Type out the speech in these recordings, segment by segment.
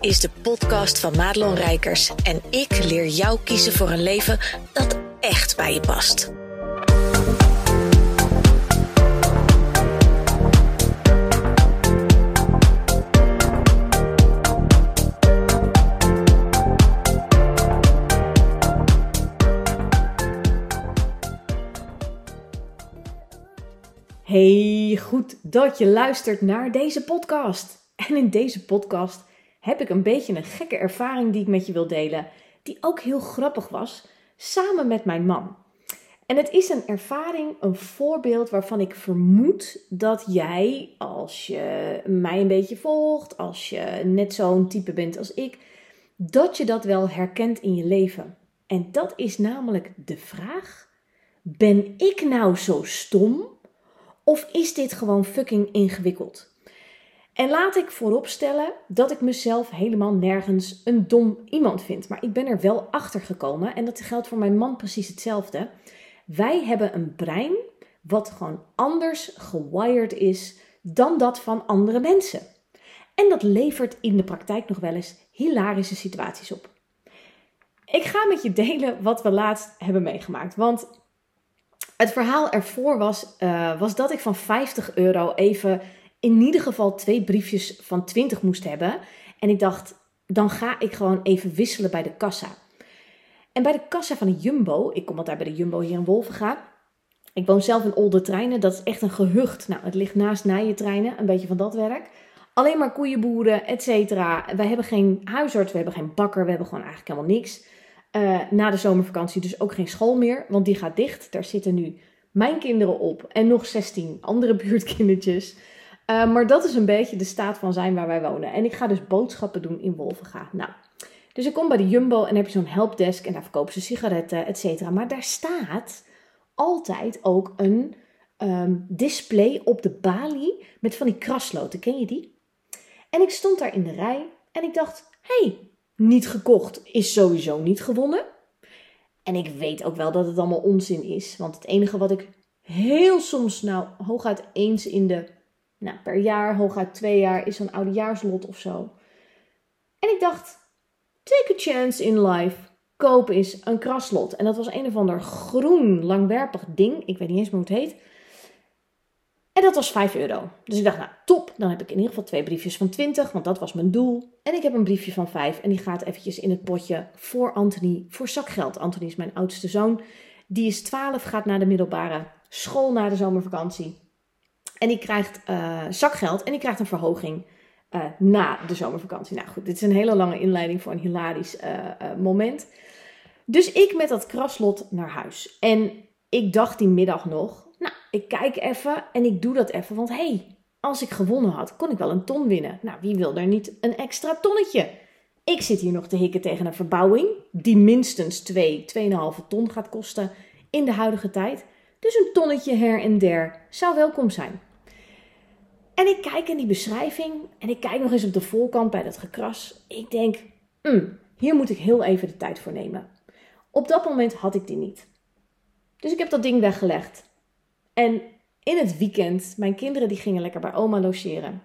is de podcast van Madelon Rijkers en ik leer jou kiezen voor een leven dat echt bij je past. Hey, goed dat je luistert naar deze podcast. En in deze podcast heb ik een beetje een gekke ervaring die ik met je wil delen, die ook heel grappig was, samen met mijn man. En het is een ervaring, een voorbeeld waarvan ik vermoed dat jij, als je mij een beetje volgt, als je net zo'n type bent als ik, dat je dat wel herkent in je leven. En dat is namelijk de vraag: ben ik nou zo stom? Of is dit gewoon fucking ingewikkeld? En laat ik vooropstellen dat ik mezelf helemaal nergens een dom iemand vind. Maar ik ben er wel achter gekomen en dat geldt voor mijn man precies hetzelfde. Wij hebben een brein wat gewoon anders gewired is dan dat van andere mensen. En dat levert in de praktijk nog wel eens hilarische situaties op. Ik ga met je delen wat we laatst hebben meegemaakt. Want het verhaal ervoor was, uh, was dat ik van 50 euro even in ieder geval twee briefjes van 20 moest hebben. En ik dacht, dan ga ik gewoon even wisselen bij de kassa. En bij de kassa van de Jumbo, ik kom altijd bij de Jumbo hier in Wolvenga. Ik woon zelf in Olde Treinen, dat is echt een gehucht. Nou, het ligt naast Nijentreinen, een beetje van dat werk. Alleen maar koeienboeren, et cetera. Wij hebben geen huisarts, we hebben geen bakker, we hebben gewoon eigenlijk helemaal niks. Uh, na de zomervakantie dus ook geen school meer, want die gaat dicht. Daar zitten nu mijn kinderen op en nog 16 andere buurtkindertjes. Uh, maar dat is een beetje de staat van zijn waar wij wonen. En ik ga dus boodschappen doen in Wolvenga. Nou, dus ik kom bij de Jumbo en heb je zo'n helpdesk en daar verkopen ze sigaretten, et cetera. Maar daar staat altijd ook een um, display op de balie met van die krasloten. Ken je die? En ik stond daar in de rij en ik dacht, hey, niet gekocht is sowieso niet gewonnen. En ik weet ook wel dat het allemaal onzin is. Want het enige wat ik heel soms, nou hooguit eens in de, nou per jaar, hooguit twee jaar, is zo'n oudejaarslot of zo. En ik dacht, take a chance in life. Koop is een kraslot. En dat was een of ander groen, langwerpig ding. Ik weet niet eens meer hoe het heet. En dat was 5 euro. Dus ik dacht, nou top, dan heb ik in ieder geval twee briefjes van 20, want dat was mijn doel. En ik heb een briefje van 5 en die gaat eventjes in het potje voor Anthony, voor zakgeld. Anthony is mijn oudste zoon. Die is 12, gaat naar de middelbare school na de zomervakantie. En die krijgt uh, zakgeld en die krijgt een verhoging uh, na de zomervakantie. Nou goed, dit is een hele lange inleiding voor een hilarisch uh, moment. Dus ik met dat kraslot naar huis. En ik dacht die middag nog, nou, ik kijk even en ik doe dat even. Want hé, hey, als ik gewonnen had, kon ik wel een ton winnen. Nou, wie wil er niet een extra tonnetje? Ik zit hier nog te hikken tegen een verbouwing die minstens 2, 2,5 ton gaat kosten in de huidige tijd. Dus een tonnetje her en der zou welkom zijn. En ik kijk in die beschrijving en ik kijk nog eens op de voorkant bij dat gekras. Ik denk, mm, hier moet ik heel even de tijd voor nemen. Op dat moment had ik die niet. Dus ik heb dat ding weggelegd. En in het weekend, mijn kinderen die gingen lekker bij oma logeren.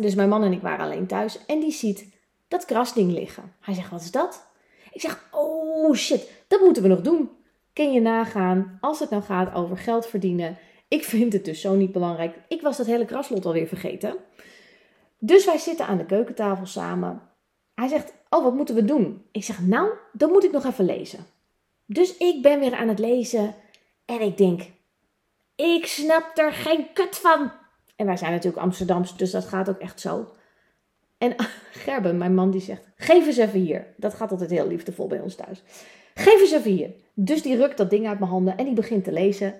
Dus mijn man en ik waren alleen thuis. En die ziet dat krasding liggen. Hij zegt, wat is dat? Ik zeg, oh shit, dat moeten we nog doen. Kun je nagaan, als het nou gaat over geld verdienen. Ik vind het dus zo niet belangrijk. Ik was dat hele kraslot alweer vergeten. Dus wij zitten aan de keukentafel samen. Hij zegt, oh wat moeten we doen? Ik zeg, nou, dan moet ik nog even lezen. Dus ik ben weer aan het lezen. En ik denk, ik snap er geen kut van. En wij zijn natuurlijk Amsterdams, dus dat gaat ook echt zo. En Gerben, mijn man, die zegt: Geef eens even hier. Dat gaat altijd heel liefdevol bij ons thuis. Geef eens even hier. Dus die rukt dat ding uit mijn handen en die begint te lezen.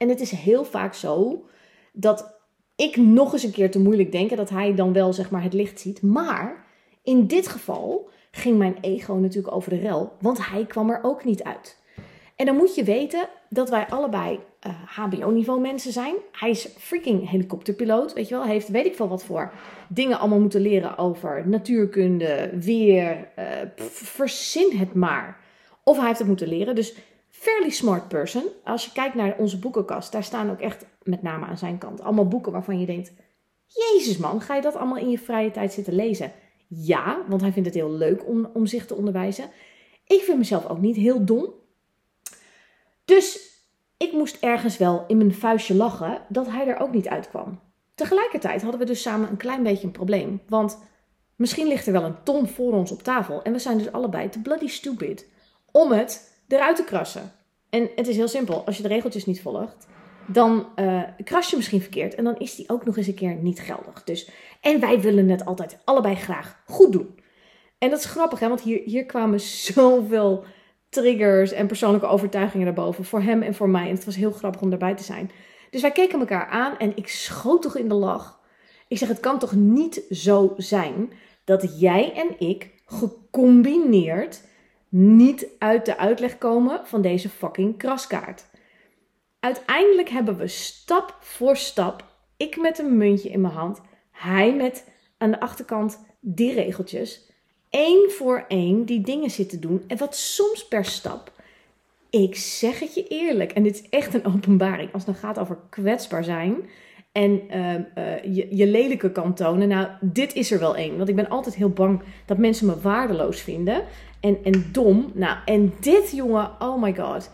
En het is heel vaak zo dat ik nog eens een keer te moeilijk denk dat hij dan wel zeg maar het licht ziet. Maar in dit geval ging mijn ego natuurlijk over de rel, want hij kwam er ook niet uit. En dan moet je weten dat wij allebei eh, HBO-niveau mensen zijn. Hij is freaking helikopterpiloot, weet je wel. Hij heeft weet ik veel wat voor dingen allemaal moeten leren over natuurkunde, weer, uh, verzin het maar. Of hij heeft het moeten leren. Dus fairly smart person. Als je kijkt naar onze boekenkast, daar staan ook echt, met name aan zijn kant, allemaal boeken waarvan je denkt: Jezus man, ga je dat allemaal in je vrije tijd zitten lezen? Ja, want hij vindt het heel leuk om, om zich te onderwijzen. Ik vind mezelf ook niet heel dom. Dus ik moest ergens wel in mijn vuistje lachen dat hij er ook niet uitkwam. Tegelijkertijd hadden we dus samen een klein beetje een probleem. Want misschien ligt er wel een ton voor ons op tafel. En we zijn dus allebei te bloody stupid om het eruit te krassen. En het is heel simpel. Als je de regeltjes niet volgt, dan uh, kras je misschien verkeerd. En dan is die ook nog eens een keer niet geldig. Dus, en wij willen het altijd allebei graag goed doen. En dat is grappig, hè? want hier, hier kwamen zoveel triggers en persoonlijke overtuigingen naar boven. Voor hem en voor mij. En het was heel grappig om erbij te zijn. Dus wij keken elkaar aan en ik schoot toch in de lach. Ik zeg, het kan toch niet zo zijn dat jij en ik gecombineerd niet uit de uitleg komen van deze fucking kraskaart. Uiteindelijk hebben we stap voor stap, ik met een muntje in mijn hand, hij met aan de achterkant die regeltjes, één voor één die dingen zitten doen. En wat soms per stap, ik zeg het je eerlijk, en dit is echt een openbaring als het dan gaat over kwetsbaar zijn en ehm, eh, je, je lelijke kan tonen. Nou, dit is er wel één. Want ik ben altijd heel bang dat mensen me waardeloos vinden. En, en dom. Nou, en dit jongen, oh my god.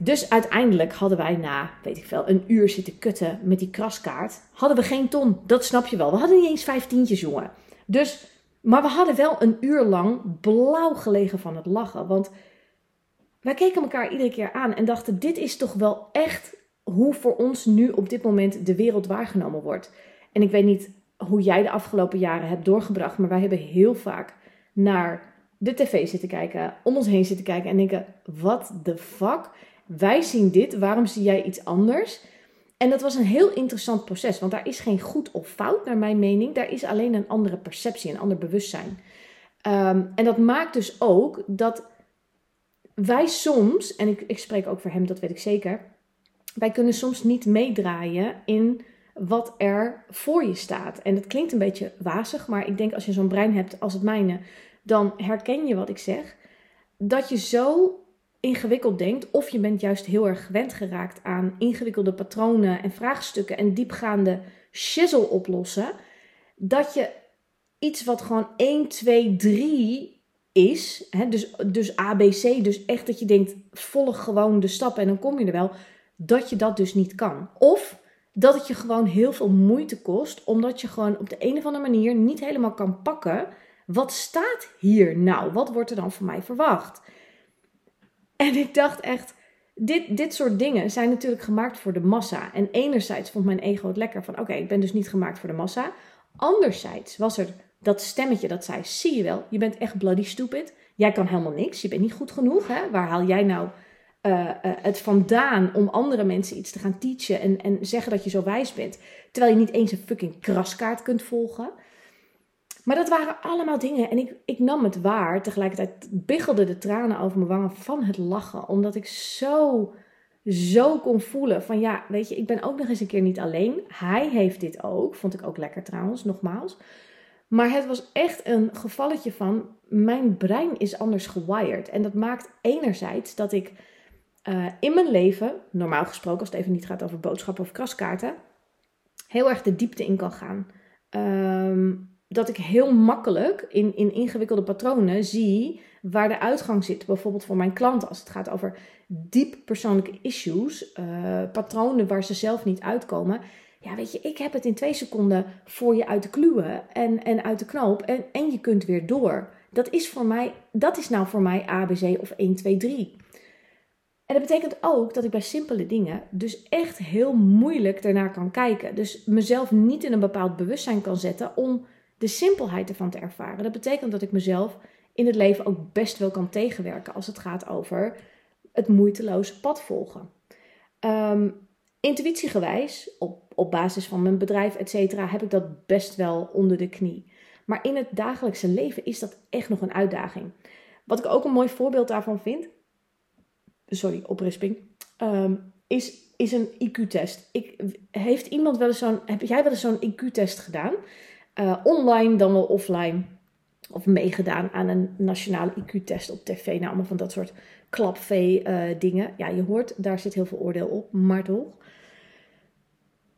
Dus uiteindelijk hadden wij na, weet ik veel, een uur zitten kutten met die kraskaart. Hadden we geen ton. Dat snap je wel. We hadden niet eens vijftientjes, jongen. Dus, maar we hadden wel een uur lang blauw gelegen van het lachen. Want wij keken elkaar iedere keer aan en dachten: dit is toch wel echt hoe voor ons nu op dit moment de wereld waargenomen wordt. En ik weet niet hoe jij de afgelopen jaren hebt doorgebracht, maar wij hebben heel vaak naar de tv zitten kijken, om ons heen zitten kijken en denken: wat the fuck? Wij zien dit, waarom zie jij iets anders? En dat was een heel interessant proces, want daar is geen goed of fout naar mijn mening. Daar is alleen een andere perceptie, een ander bewustzijn. Ehm, en dat maakt dus ook dat wij soms, en ik, ik spreek ook voor hem, dat weet ik zeker, wij kunnen soms niet meedraaien in wat er voor je staat. En dat klinkt een beetje wazig, maar ik denk als je zo'n brein hebt als het mijne, dan herken je wat ik zeg. Dat je zo ingewikkeld denkt, of je bent juist heel erg gewend geraakt aan ingewikkelde patronen en vraagstukken en diepgaande shizzle oplossen, dat je iets wat gewoon 1, 2, 3 is, hè, dus, dus ABC, dus echt dat je denkt, volg gewoon de stappen en dan kom je er wel, dat je dat dus niet kan. Of dat het je gewoon heel veel moeite kost, omdat je gewoon op de een of andere manier niet helemaal kan pakken. Wat staat hier nou? Wat wordt er dan van mij verwacht? En ik dacht echt, dit, dit soort dingen zijn natuurlijk gemaakt voor de massa. En enerzijds vond mijn ego het lekker van, oké, ik ben dus niet gemaakt voor de massa. Anderzijds was er dat stemmetje dat zei, zie je wel, je bent echt bloody stupid. Jij kan helemaal niks, je bent niet goed genoeg. Hè? Waar haal jij nou uh, het vandaan om andere mensen iets te gaan teachen en, en zeggen dat je zo wijs bent, terwijl je niet eens een fucking kraskaart kunt volgen. Maar dat waren allemaal dingen en ik, ik nam het waar. Tegelijkertijd biggelden de tranen over mijn wangen van het lachen, omdat ik zo, zo kon voelen van ja, weet je, ik ben ook nog eens een keer niet alleen. Hij heeft dit ook, vond ik ook lekker trouwens, nogmaals. Maar het was echt een gevalletje van mijn brein is anders gewired. En dat maakt enerzijds dat ik uh, in mijn leven, normaal gesproken als het even niet gaat over boodschappen of kraskaarten, heel erg de diepte in kan gaan. Um, dat ik heel makkelijk in, in ingewikkelde patronen zie waar de uitgang zit. Bijvoorbeeld voor mijn klanten als het gaat over diep persoonlijke issues, uh, patronen waar ze zelf niet uitkomen. Ja, weet je, ik heb het in twee seconden voor je uit de kluwen en, en uit de knoop en, en je kunt weer door. Dat is, voor mij, dat is nou voor mij ABC of 1, 2, 3. En dat betekent ook dat ik bij simpele dingen dus echt heel moeilijk ernaar kan kijken. Dus mezelf niet in een bepaald bewustzijn kan zetten om de simpelheid ervan te ervaren. Dat betekent dat ik mezelf in het leven ook best wel kan tegenwerken als het gaat over het moeiteloze pad volgen. Um, intuïtiegewijs, op, op basis van mijn bedrijf, et cetera, heb ik dat best wel onder de knie. Maar in het dagelijkse leven is dat echt nog een uitdaging. Wat ik ook een mooi voorbeeld daarvan vind, sorry, oprisping, um, is, is een IQ-test. Heeft iemand wel eens zo'n, heb jij wel eens zo'n IQ-test gedaan? Uh, online dan wel offline. Of meegedaan aan een nationale IQ-test op tv. Nou, allemaal van dat soort klapvee uh, dingen. Ja, je hoort, daar zit heel veel oordeel op, maar toch.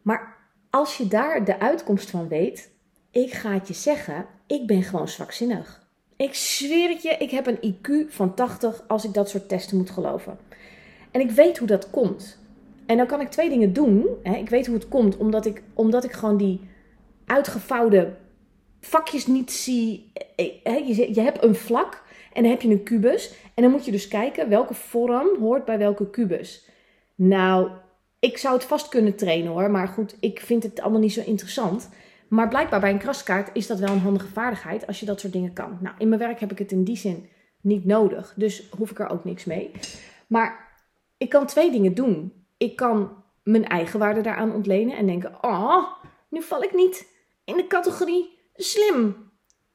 Maar als je daar de uitkomst van weet, ik ga het je zeggen, ik ben gewoon zwakzinnig. Ik zweer het je, ik heb een IQ van 80 als ik dat soort testen moet geloven. En ik weet hoe dat komt. En dan kan ik twee dingen doen. Ik weet hoe het komt, omdat ik, omdat ik gewoon die uitgevouwde vakjes niet zie. Eh, je, je hebt een vlak en dan heb je een kubus. En dan moet je dus kijken welke vorm hoort bij welke kubus. Nou, ik zou het vast kunnen trainen hoor. Maar goed, ik vind het allemaal niet zo interessant. Maar blijkbaar bij een kraskaart is dat wel een handige vaardigheid als je dat soort dingen kan. Nou, in mijn werk heb ik het in die zin niet nodig. Dus hoef ik er ook niks mee. Maar ik kan twee dingen doen. Ik kan mijn eigen waarde daaraan ontlenen en denken: oh, nu val ik niet in de categorie slim.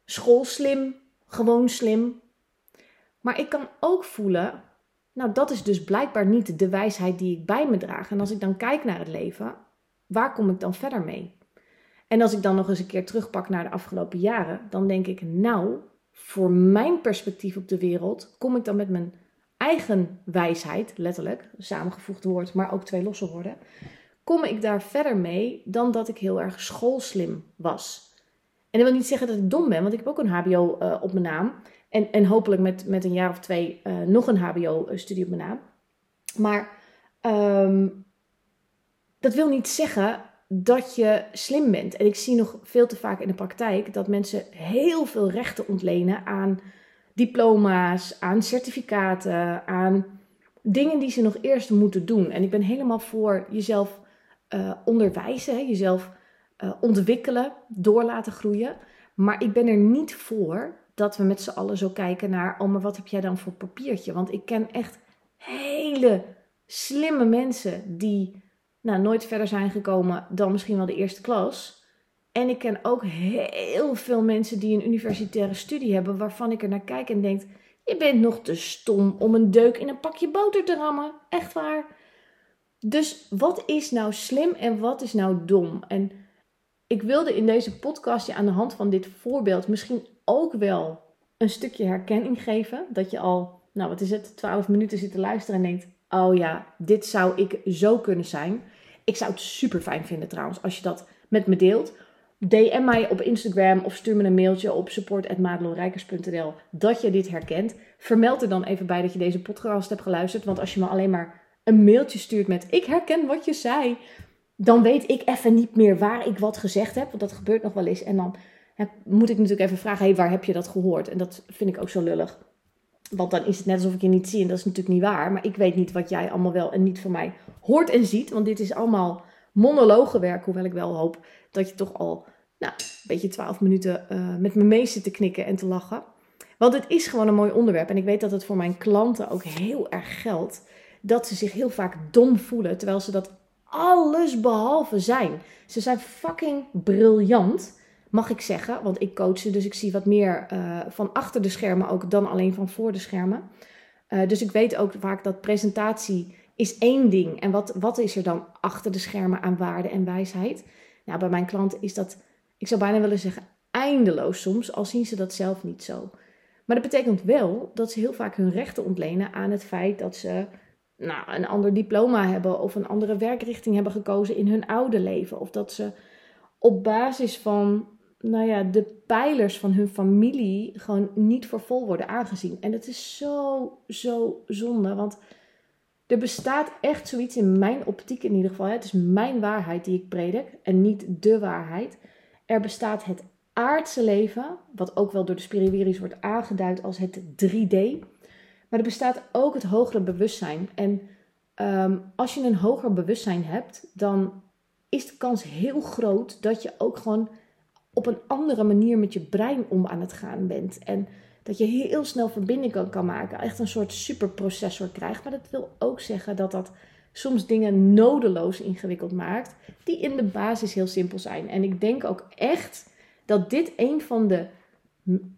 Schoolslim, gewoon slim. Maar ik kan ook voelen, nou dat is dus blijkbaar niet de wijsheid die ik bij me draag. En als ik dan kijk naar het leven, waar kom ik dan verder mee? En als ik dan nog eens een keer terugpak naar de afgelopen jaren, dan denk ik, nou, voor mijn perspectief op de wereld, kom ik dan met mijn eigen wijsheid, letterlijk, samengevoegd woord, maar ook twee losse woorden, kom ik daar verder mee dan dat ik heel erg schoolslim was. En dat wil niet zeggen dat ik dom ben, want ik heb ook een HBO eh, op mijn naam. En, en hopelijk met, met een jaar of twee uh, nog een HBO-studie op mijn naam. Maar um, dat wil niet zeggen dat je slim bent. En ik zie nog veel te vaak in de praktijk dat mensen heel veel rechten ontlenen aan diploma's, aan certificaten, aan dingen die ze nog eerst moeten doen. En ik ben helemaal voor jezelf uh, onderwijzen, jezelf uh, ontwikkelen, door laten groeien. Maar ik ben er niet voor dat we met z'n allen zo kijken naar, oh maar wat heb jij dan voor papiertje? Want ik ken echt hele slimme mensen die nou, nooit verder zijn gekomen dan misschien wel de eerste klas. En ik ken ook heel veel mensen die een universitaire studie hebben, waarvan ik er naar kijk en denk: je bent nog te stom om een deuk in een pakje boter te rammen. Echt waar. Dus wat is nou slim en wat is nou dom? En ik wilde in deze podcast je aan de hand van dit voorbeeld misschien ook wel een stukje herkenning geven. Dat je al, nou wat is het, 12 minuten zit te luisteren en denkt: oh ja, dit zou ik zo kunnen zijn. Ik zou het super fijn vinden trouwens als je dat met me deelt. DM mij op Instagram of stuur me een mailtje op support.madelonrijkers.nl dat je dit herkent. Vermeld er dan even bij dat je deze podcast hebt geluisterd. Want als je me alleen maar een mailtje stuurt met ik herken wat je zei, dan weet ik even niet meer waar ik wat gezegd heb. Want dat gebeurt nog wel eens. En dan moet ik natuurlijk even vragen, hey, waar heb je dat gehoord? En dat vind ik ook zo lullig. Want dan is het net alsof ik je niet zie en dat is natuurlijk niet waar. Maar ik weet niet wat jij allemaal wel en niet van mij hoort en ziet. Want dit is allemaal monologenwerk. Hoewel ik wel hoop dat je toch al nou, een beetje twaalf minuten uh, met me mee zit te knikken en te lachen. Want het is gewoon een mooi onderwerp. En ik weet dat het voor mijn klanten ook heel erg geldt. Dat ze zich heel vaak dom voelen. Terwijl ze dat alles behalve zijn. Ze zijn fucking briljant mag ik zeggen. Want ik coach ze, dus ik zie wat meer uh, van achter de schermen ook dan alleen van voor de schermen. Uh, dus ik weet ook vaak dat presentatie is één ding. En wat, wat is er dan achter de schermen aan waarde en wijsheid? Nou, bij mijn klanten is dat, ik zou bijna willen zeggen, eindeloos soms, al zien ze dat zelf niet zo. Maar dat betekent wel dat ze heel vaak hun rechten ontlenen aan het feit dat ze nou, een ander diploma hebben of een andere werkrichting hebben gekozen in hun oude leven. Of dat ze op basis van nou ja, de pijlers van hun familie gewoon niet voor vol worden aangezien. En het is zo, zo zonde. Want er bestaat echt zoiets in mijn optiek in ieder geval. Het is mijn waarheid die ik predik en niet de waarheid. Er bestaat het aardse leven, wat ook wel door de spiriwiri's wordt aangeduid als het 3D. Maar er bestaat ook het hogere bewustzijn. En um, als je een hoger bewustzijn hebt, dan is de kans heel groot dat je ook gewoon op een andere manier met je brein om aan het gaan bent. En dat je heel snel verbindingen kan maken. Echt een soort superprocessor krijgt. Maar dat wil ook zeggen dat dat soms dingen nodeloos ingewikkeld maakt. Die in de basis heel simpel zijn. En ik denk ook echt dat dit een van de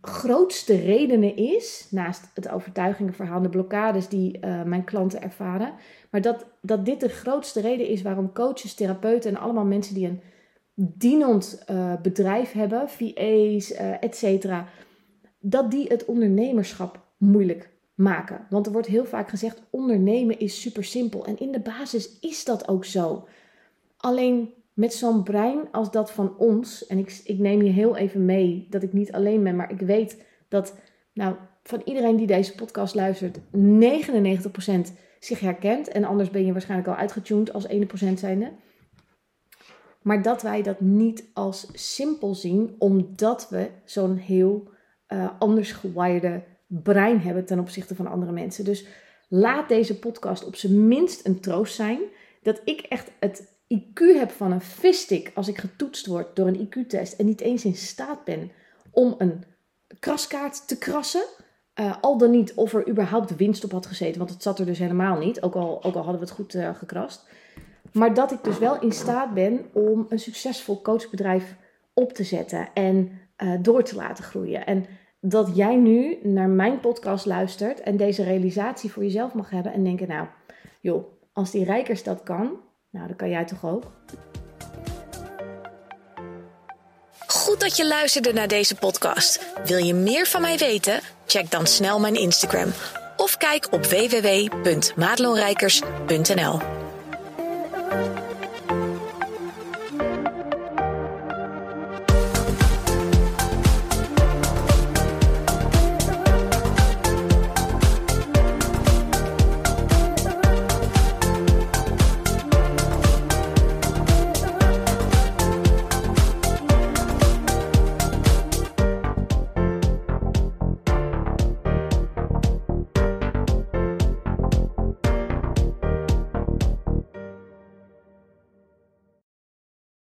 grootste redenen is, naast het overtuigingenverhaal, de blokkades die uh, mijn klanten ervaren, maar dat, dat dit de grootste reden is waarom coaches, therapeuten en allemaal mensen die een dienend uh, bedrijf hebben, VA's, uh, eh, et cetera, dat die het ondernemerschap moeilijk maken. Want er wordt heel vaak gezegd: ondernemen is super simpel. En in de basis is dat ook zo. Alleen met zo'n brein als dat van ons, en ik, ik neem je heel even mee dat ik niet alleen ben, maar ik weet dat nou, van iedereen die deze podcast luistert, 99% zich herkent. En anders ben je waarschijnlijk al uitgetuned als 1% zijnde. Maar dat wij dat niet als simpel zien, omdat we zo'n heel uh, anders gewaaide brein hebben ten opzichte van andere mensen. Dus laat deze podcast op zijn minst een troost zijn. Dat ik echt het IQ heb van een visstick als ik getoetst word door een IQ-test en niet eens in staat ben om een kraskaart te krassen. Uh, al dan niet of er überhaupt winst op had gezeten, want het zat er dus helemaal niet, ook al, ook al hadden we het goed uh, gekrast. Maar dat ik dus wel in staat ben om een succesvol coachbedrijf op te zetten en uh, door te laten groeien. En dat jij nu naar mijn podcast luistert en deze realisatie voor jezelf mag hebben en denken, nou, joh, als die rijkers dat kan, nou, dan kan jij toch ook. Goed dat je luisterde naar deze podcast. Wil je meer van mij weten? Check dan snel mijn Instagram of kijk op www.maatloonrijkers.nl.